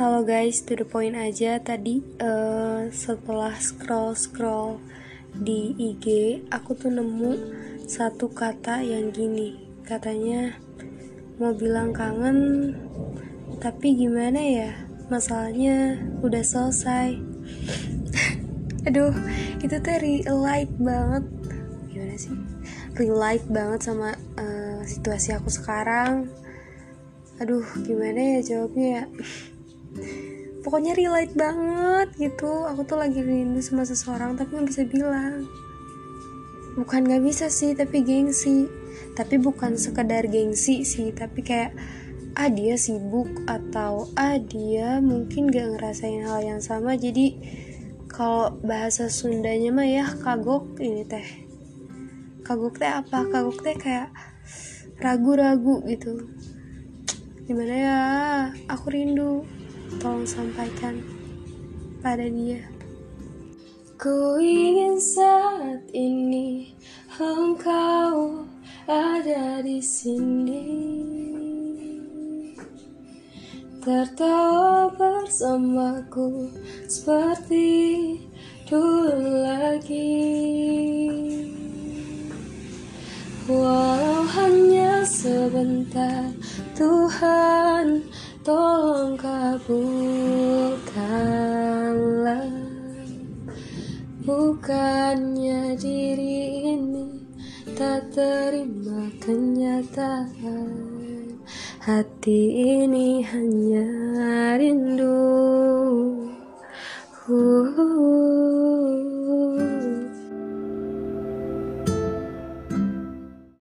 Halo guys, to the point aja tadi uh, setelah scroll scroll di IG, aku tuh nemu satu kata yang gini, katanya mau bilang kangen, tapi gimana ya, masalahnya udah selesai. Aduh, itu tuh relate banget, gimana sih? Relate banget sama uh, situasi aku sekarang. Aduh, gimana ya jawabnya ya? pokoknya relate banget gitu. Aku tuh lagi rindu sama seseorang tapi nggak bisa bilang. Bukan nggak bisa sih tapi gengsi. Tapi bukan sekedar gengsi sih tapi kayak ah dia sibuk atau ah dia mungkin gak ngerasain hal yang sama. Jadi kalau bahasa Sundanya mah ya kagok ini teh. Kagok teh apa? Kagok teh kayak ragu-ragu gitu. Gimana ya? Aku rindu tolong sampaikan pada dia. Ku ingin saat ini engkau ada di sini Tertawa bersamaku seperti dulu lagi Walau hanya sebentar Tuhan Bukannya diri ini tak terima kenyataan Hati ini hanya rindu uh.